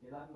계단